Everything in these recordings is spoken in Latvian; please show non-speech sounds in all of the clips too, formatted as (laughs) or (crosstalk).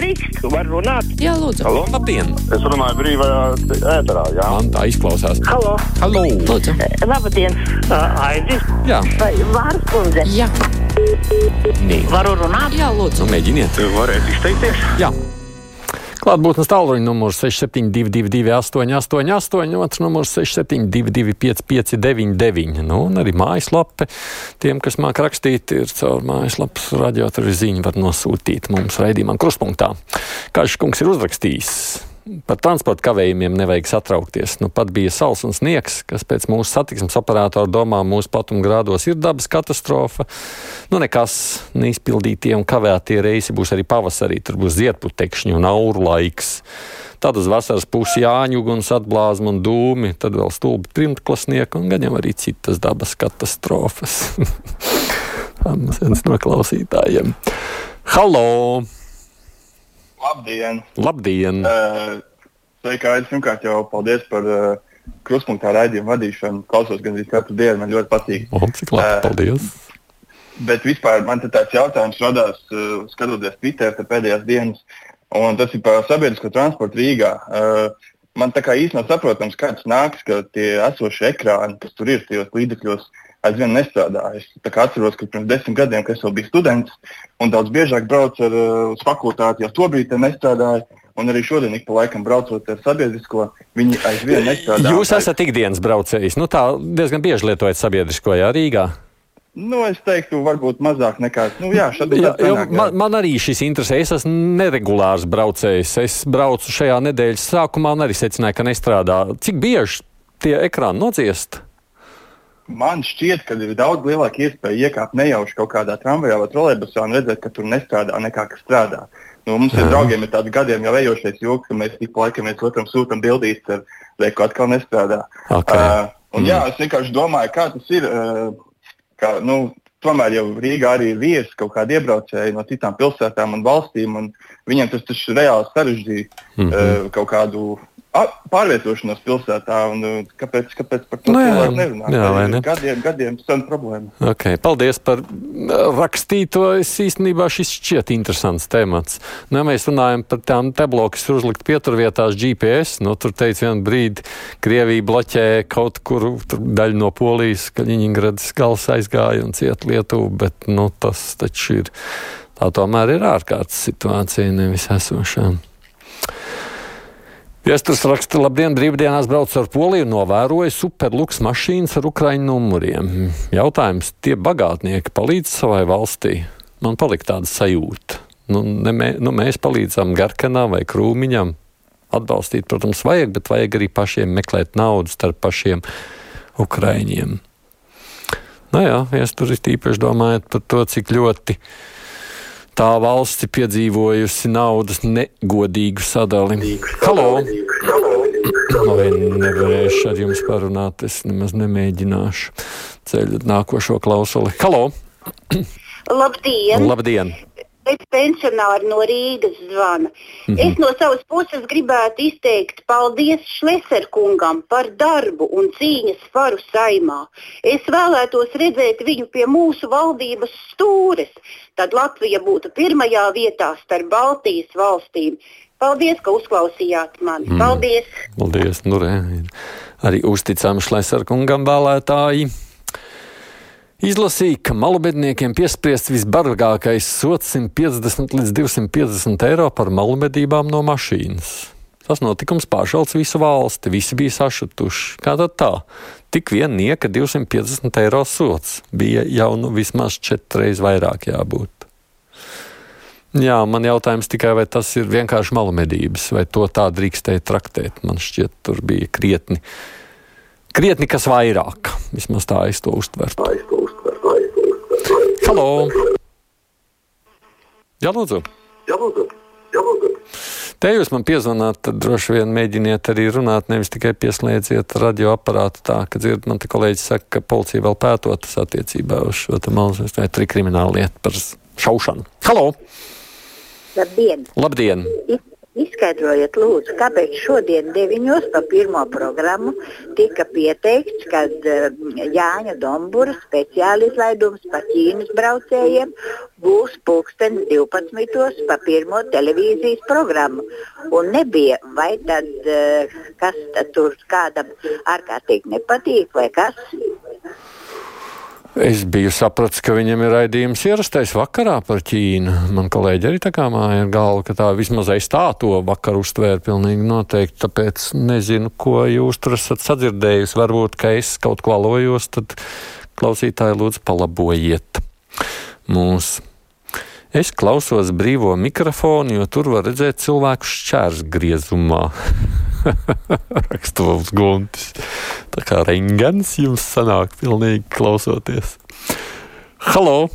Drīkst, var runāt. Jā, lūdzu. Halo? Labdien! Es runāju brīvajā ēterā, jā. Man tā izklausās. Halo, Halo! lūdzu. labdien, uh, Aidis. Jā, Vai Vārs kundze? Jā, nē. Varu runāt? jā, lūdzu. Nu, mēģiniet. Varētu izteikties? Jā. Klātbūtnes tālruņa numurs 6722, 888, otrs numurs 672, 559, nu, un arī mājaslape. Tiem, kas māk rakstīt, ir caur mājaslapas radiotelevīziju, var nosūtīt mums raidījumā kruspunktā. Kāds kungs ir uzrakstījis? Par transporta kavējumiem nevajag satraukties. Nu, pat bija sals un sniegs, kas pēc mūsu satiksmes operatora domām mūsu platuma grādos ir dabas katastrofa. Nu, nekas neizpildītie un kavētie reisi būs arī pavasarī. Tur būs ziedputekšņi un auru laiks. Tad uz vasaras pusi jāņu uguns atblāzma un dūmi, tad vēl stulbi trimtklasnieki un gan jau arī citas dabas katastrofas. (laughs) Tas viens no klausītājiem. Halo! Labdien! Labdien! Uh, Sveiki, Aidis. Pirmkārt, jau paldies par uh, kruspunktā raidījumu vadīšanu. Klausos gan katru dienu, man ļoti patīk. O, cik labi, Eh, paldies! Bet vispār man tāds jautājums radās, uh, skatoties Twitter pēdējās dienas, un tas ir par sabiedrisko transportu Rīgā. Uh, man tā kā īsti nav saprotams, kā tas nāks, ka tie esošie ekrāni, kas tur ir tajos līdzekļos, aizvien nestrādā. Es atceros, ka pirms desmit gadiem, kad es vēl biju students, un daudz biežāk braucu ar, uh, uz fakultāti, jau tobrīd tie nestrādāja. Un arī šodien, ik pa laikam braucot ar sabiedrisko, viņi aizvien nestrādā. Jūs esat ikdienas braucējs. Nu, tā diezgan bieži lietojat sabiedrisko, jā, Rīgā. Nu, es teiktu, varbūt mazāk nekā. Nu, jā, Jā, jo, sanāk, man, man arī šis interesē. Es esmu neregulārs braucējs. Es braucu šajā nedēļas sākumā un arī secināju, ka nestrādā. Cik bieži tie ekrāni nociest? Man šķiet, ka ir daudz lielāka iespēja iekāpt nejauši kaut kādā tramvajā vai trolēļbusā un redzēt, ka tur nestrādā nekā kas strādā. Nu, mums ar draugiem ir tāds gadiem jau ejošais joks, ka mēs ik pa laikam viens otram sūtām bildītas, ar lieku atkal nestrādā. Ok. Uh, un, jā, es vienkārši domāju, kā tas ir. Uh, kā, nu, tomēr jau Rīgā arī ir viesi kaut kādi iebraucēji no citām pilsētām un valstīm, un viņiem tas taču reāli sarežģīja mm. -hmm. uh, kaut kādu a, pārvietošanos pilsētā. Un, kāpēc, kāpēc par to Nu jā, cilvēku nerunā? jā, vai ne? Gadiem, gadiem sen problēma. Okay, paldies par uh, rakstīto. Es īstenībā šis šķiet interesants temats. Nu, ja mēs runājam par tām tablo, kas ir uzlikt pieturvietās GPS. Nu, tur teica vienu brīdi, Krievija bloķē kaut kur daļu no Polijas, ka Ļiņģeradas gals aizgāja un ciet Lietuvu, bet nu, tas taču ir. Tā tomēr ir ārkārtas situācija, nevis esošā. Viesturs raksta, labdien, brīvdienās braucu ar Poliju, novēroju superluks mašīnas ar ukraiņu numuriem. Jautājums, tie bagātnieki palīdz savai valstī? Man palika tāda sajūta. Nu, ne, mē, nu, mēs palīdzam Garkanam vai Krūmiņam. Atbalstīt, protams, vajag, bet vajag arī pašiem meklēt naudu starp pašiem ukraiņiem. Nu jā, viesturi tīpaši domājot par to, cik ļoti tā valsts piedzīvojusi naudas negodīgu sadali. Halo! Vai nevarēšu ar jums parunāt, es nemaz nemēģināšu ceļot nākošo klausuli. Halo! Labdien! Labdien! Pēc pensionāra no Rīgas zvana. Mm -hmm. Es no savas puses gribētu izteikt paldies Šleserkungam par darbu un cīņas faru saimā. Es vēlētos redzēt viņu pie mūsu valdības stūres. Tad Latvija būtu pirmajā vietā starp Baltijas valstīm. Paldies, ka uzklausījāt mani. Mm. Paldies! Paldies! Nu, re, arī uzticami Šleserkungam vēlētāji. Izlasīja, ka malubedniekiem piespriests visbargākais sots 150 līdz 250 eiro par malubedībām no mašīnas. Tas notikums pāršalts visu valsti, visi bija sašutuši. Kā tad tā? Tik vien nieka 250 eiro sots bija jau nu vismaz četreiz vairāk jābūt. Jā, man jautājums tikai, vai tas ir vienkārši malumedības, vai to tā drīkstēja traktēt. Man šķiet, tur bija krietni, krietni kas vairāk. Vismaz tā es to uztvertu. Halo! Jā, lūdzu! Jā, lūdzu. Jā, lūdzu. Te jūs man piezvanāt, tad droši vien mēģiniet arī runāt, nevis tikai pieslēdziet radioaparātu tā, ka dzird, man te kolēģis saka, ka policija vēl pētotas attiecībā uz šo te malas vai trikriminālu lietu par šaušanu. Halo! Labdien! Labdien! Izskaidrojiet, lūdzu, kāpēc šodien 9. pa pirmo programmu tika pieteikts, ka uh, Jāņa Dombura speciāli izlaidums par Ķīnas braucējiem būs pulkstenis 12. pa pirmo televīzijas programmu. Un nebija, vai tad uh, kas tad tur kādam ārkārtīgi nepatīk vai kas? Es biju sapratis, ka viņam ir raidījums ierastais vakarā par Ķīnu. Man kolēģi arī tā kā māja ir galva, ka tā vismaz aiz tā to vakaru uztvēra pilnīgi noteikti. Tāpēc nezinu, ko jūs tur esat sadzirdējusi. Varbūt, ka es kaut ko alojos, tad klausītāji lūdzu palabojiet mūs. Es klausos brīvo mikrofonu, jo tur var redzēt cilvēku šķērs (laughs) (laughs) Rakstovs guntis. Tā kā rengens jums sanāk pilnīgi klausoties. Halo!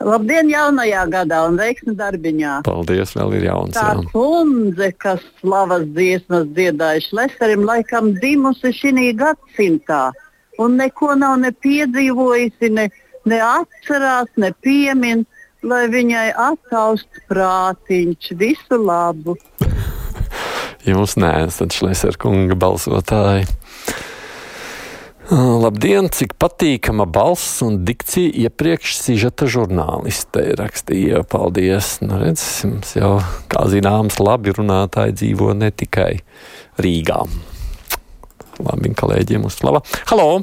Labdien, jaunajā gadā un veiksmi darbiņā. Paldies, vēl ir jauns. Tā Jā. kundze, kas slavas dziesmas dziedāja Šleserim, laikam dzimusi šī gadsimtā un neko nav ne piedzīvojusi, ne, ne atcerās, ne piemin, lai viņai attaust prātiņš. Visu labu! Jūs neesat Šlesera kunga balsotāji. Labdien, cik patīkama balss un dikcija iepriekš sižeta žurnāliste rakstīja. Paldies! Nu, redz, jums jau, kā zināms, labi runātāji dzīvo ne tikai Rīgā. Labi, kolēģiem uzslava. Halo!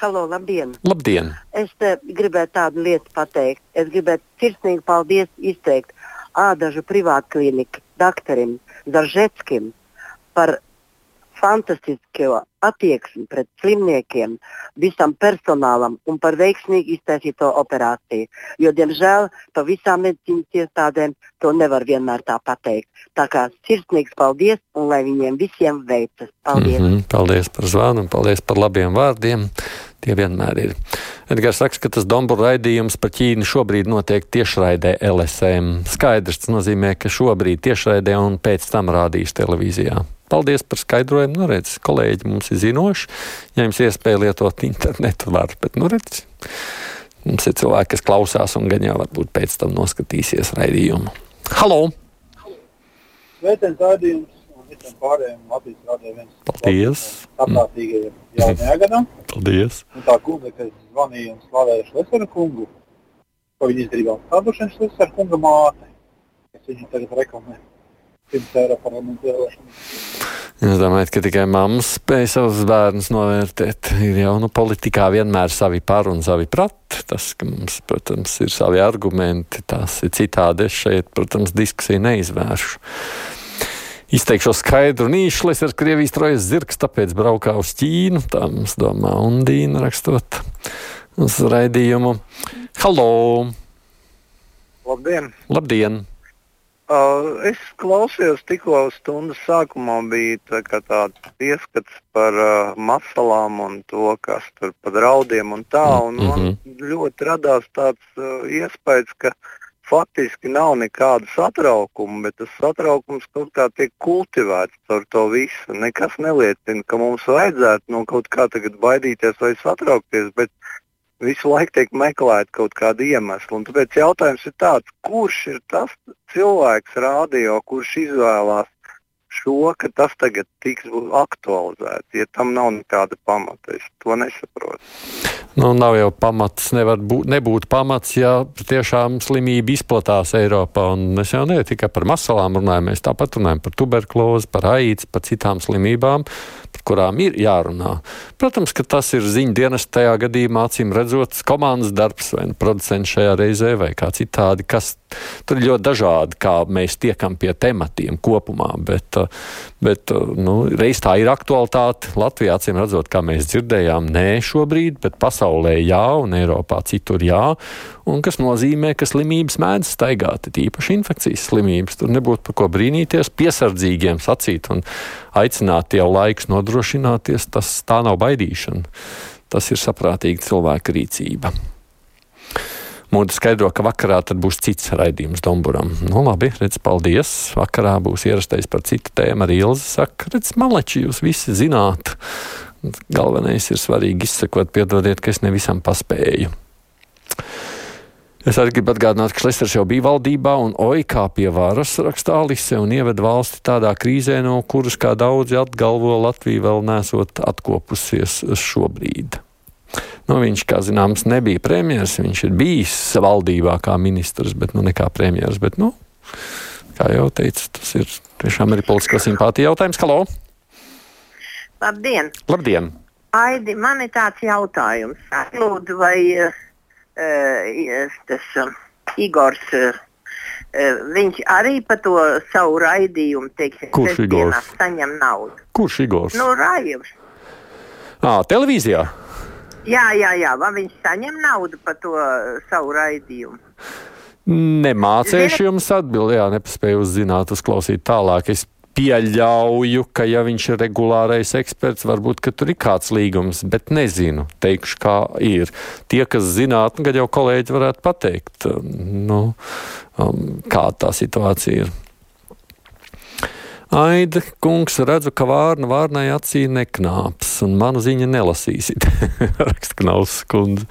Halo, labdien! Labdien! Es te gribētu tādu lietu pateikt. Es gribētu sirsnīgi paldies izteikt ādažu privātkliniku doktorim Zaržetskim par fantastisko attieksmi pret slimniekiem, visam personālam un par veiksmīgi iztaisīto operāciju. Jo, diemžēl, pa visām medicīnas iestādēm to nevar vienmēr tā pateikt. Tā kā sirsnīgs paldies un lai viņiem visiem veicas. Paldies! Mm -hmm, paldies par zvanu un paldies par labiem vārdiem. Tie vienmēr ir. Edgars saka, ka tas Dombūra raidījums par Ķīnu šobrīd notiek tiešraidē LSM. Skaidrs, tas nozīmē, ka šobrīd tiešraidē un pēc tam rādīs televīzijā. Paldies par skaidrojumu. Nu, redz, kolēģi mums ir zinoši. Ja jums iespēja lietot internetu, var, bet, nu, redz, mums ir cilvēki, kas klausās un gan jau varbūt pēc tam noskatīsies raidījumu. Halo! Sveiciens raidījums un visiem pārējiem Latvijas rādījumiem viens. Paldies! Saprātīgajiem jaunajā gadā. Paldies! Un tā kundze, kas zvanīja un slavēja Šlesera kungu, ko viņi izdarīja Stādušana Šlesera kunga māte, kas viņu tagad reklamē. 100 eiro parlamentu vēlēšanu. Jūs domājat, ka tikai mammas spēja savus bērnus novērtēt? Ir jau nu, politikā vienmēr savi par un savi prat. Tas, ka mums, protams, ir savi argumenti, tas ir citādi. Es šeit, protams, diskusiju neizvēršu. Izteikšos skaidru nīšu, lai es ar Krievijas trojas zirgs, tāpēc braukā uz Ķīnu. Tā mums domā Undīna rakstot uz raidījumu. Halo! Labdien! Labdien! Uh, es klausījos tikko stundas sākumā, bija tā tāds ieskats par uh, masalām un to, kas tur pa draudiem un tā. Un Mhm. man ļoti radās tāds uh, iespējas, ka faktiski nav nekāda satraukuma, bet tas satraukums kaut kā tiek kultivēts caur to visu. Nekas neliecina, ka mums vajadzētu no kaut kā tagad baidīties vai satraukties, bet visu laiku tiek meklēta kaut kāda iemesla. Un tāpēc jautājums ir tāds, kurš ir tas cilvēks rādio, kurš izvēlās šo, ka tas tagad tiks aktualizēts, ja tam nav nekāda pamata. Es to nesaprotu. Nu, nav jau pamats, nevar būt, nebūt pamats, ja tiešām slimība izplatās Eiropā. Un mēs jau ne tikai par masalām runājam, mēs tāpat runājam par tuberkulozi, par aids, par citām slimībām, kurām ir jārunā. Protams, ka tas ir ziņu dienas tajā gadījumā, acīm redzot, komandas darbs vai nu producents šajā reizē vai kā citādi, kas tur ir ļoti dažādi, kā mēs tiekam pie tematiem kopumā. Bet, bet nu, reiz tā ir aktualitāte. Latvijā, acīm redzot, kā mēs dzirdējām, nē šobrīd, bet pasaulē jā un Eiropā citur jā. Un kas nozīmē, ka slimības mēdz staigāt, tīpaši infekcijas slimības. Tur nebūtu par ko brīnīties, piesardzīgiem sacīt un aicināt jau laiks nodrošināties. Tas tā nav baidīšana. Tas ir saprātīga cilvēka rīcība. Mūda skaidro, ka vakarā būs cits raidījums Domburam. Nu, labi, redz, paldies. Vakarā būs ierastais par citu tēmu. Arī Ilza saka, redz, maleči, jūs visi zināt. Galvenais ir svarīgi izsakot, piedodiet, ka es nevisam paspēju. Es arī gribu atgādināt, ka Šlesners jau bija valdībā un OIKā pie varas rakstā Alise un ieved valsti tādā krīzē, no kuras, kā daudzi atgalvo, Latvija vēl nesot atkopusies šobrīd. Nu, viņš, kā zināms, nebija premjeras, viņš ir bijis valdībā kā ministrs, bet nu, ne kā premjeras. Bet, nu, kā jau teicu, tas ir tiešām arī politiskā simpātija jautājums. Halo! Labdien! Labdien! Aidi, man ir tāds jautājums. Lūdzu, vai uh, tas uh, Igors. Uh, Viņš arī par to savu raidījumu teiksim, Kurš Igors? saņem naudu. Kurš Igors? Nu, Rājums. À, televīzijā? Jā, jā, jā. Vai viņš saņem naudu par to savu raidījumu? Nemācīšu jums atbildēt, jā, nepaspēju uzzināt, uzklausīt tālāk. Es pieļauju, ka, ja viņš ir regulārais eksperts, varbūt tur ir kāds līgums, bet nezinu. Teikšu, kā ir. Tie, kas zinātu, nu, kad jau kolēģi varētu pateikt, nu, um, kāda tā situācija ir. Aida kungs, redzu, ka vārna vārnai acī neknāps, un manu ziņu nelasīsit. (laughs) Raksta Knaus kundze.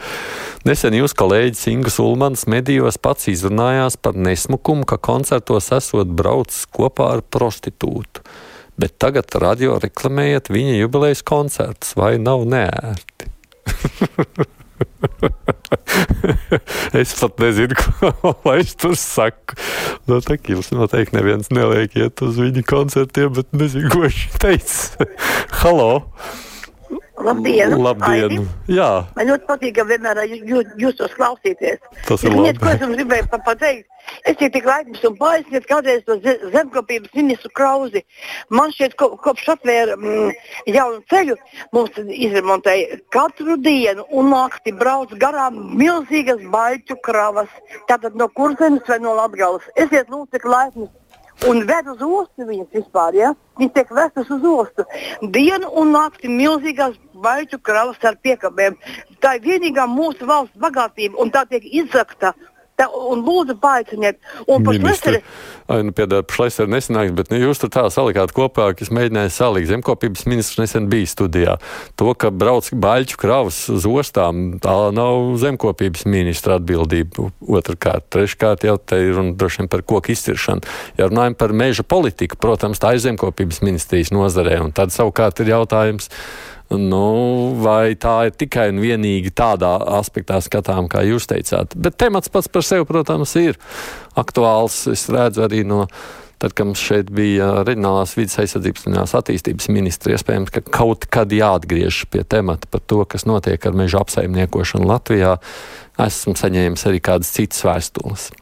Nesen jūs kolēģis Ingas Ulmans medijos pats izrunājās par nesmukumu, ka koncertos esot braucis kopā ar prostitūtu. Bet tagad radio reklamējat viņa jubilejas koncertus, vai nav neērti? (laughs) (laughs) es pat nezinu, (laughs) ko lai es tur saku. No tā jums noteikti neviens neliek iet uz viņa koncertiem, bet nezinu, ko viņš teica. (laughs) Halo! Labdien! Labdien. Aidi. Jā, Man ļoti patīk, ka vienmēr jūs, jūs tos klausīties. Tas ir labi. ko es jums gribēju pa- pateikt? Es tiek tik laipns un paaiziet kādreiz to ze- zemkopības ministru Krauzi. Man šķiet, ko, kopš atvēra mm, jaunu ceļu, mums izremontēja katru dienu un nakti brauc garām milzīgas baļķu kravas. Tātad no kurzemes vai no Latgales. Esiet lūdzu tik laipni. Un ved uz ostu viņas vispār, ja? Viņas tiek vestas uz ostu. Dienu un nakti milzīgās baļķu kravas ar piekabēm. Tā ir vienīgā mūsu valsts bagātība, un tā tiek izzakta. Tā, un lūdzu, paaiciniet. Un Ai, nu, Šleseri nesanāks, bet nu, jūs tur tā salikāt kopā, ka es mēģināju salikt. Zemkopības ministrs nesen bija studijā. To, ka brauc baļķu kravas uz ostām, tā nav zemkopības ministra atbildība. Otrakārt, treškārt jau te ir runa droši vien par koku izciršanu. Ja runājam par meža politiku, protams, tā ir zemkopības ministrijas nozarē. Un tad savukārt ir jautājums. Nu, vai tā ir tikai un vienīgi tādā aspektā skatām, kā jūs teicāt. Bet temats pats par sevi, protams, ir aktuāls. Es redzu arī no. Tad, kad mums šeit bija reģionālās vidas aizsardzības un attīstības ministra, iespējams, ka kaut kad jāatgriežas pie temata par to, kas notiek ar meža apsaimniekošanu Latvijā. Esmu saņēmis arī kādas citas vēstules.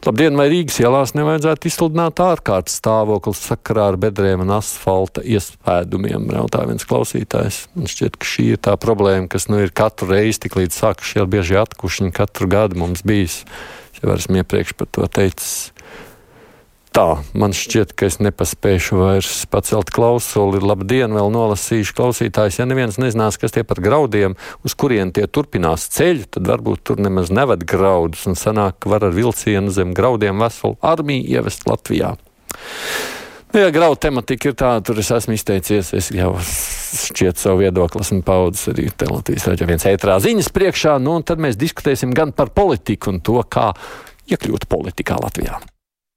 Labdien, vai Rīgas ielās nevajadzētu izsludināt ārkārtas stāvoklis sakarā ar bedrēm un asfalta iespēdumiem? Jautā viens klausītājs. Man šķiet, ka šī ir tā problēma, kas nu ir katru reizi, tik līdz sākas šie bieži atkušiņi katru gadu mums bijis. Es jau esmu iepriekš par to teicis. Tā, man šķiet, ka es nepaspēšu vairs pacelt klausuli. Labdien, vēl nolasīšu klausītājs. Ja neviens nezinās, kas tie par graudiem, uz kurien tie turpinās ceļu, tad varbūt tur nemaz neved graudus un sanāk, ka var ar vilcienu zem graudiem veselu armiju ievest Latvijā. Nu, ja graudu tematika ir tāda, tur es esmu izteicies, es jau šķiet savu viedokli, esmu paudzes arī te Latvijas raidījā viens ētrā ziņas priekšā, nu un tad mēs diskutēsim gan par politiku un to, kā iekļūt politikā Latvijā.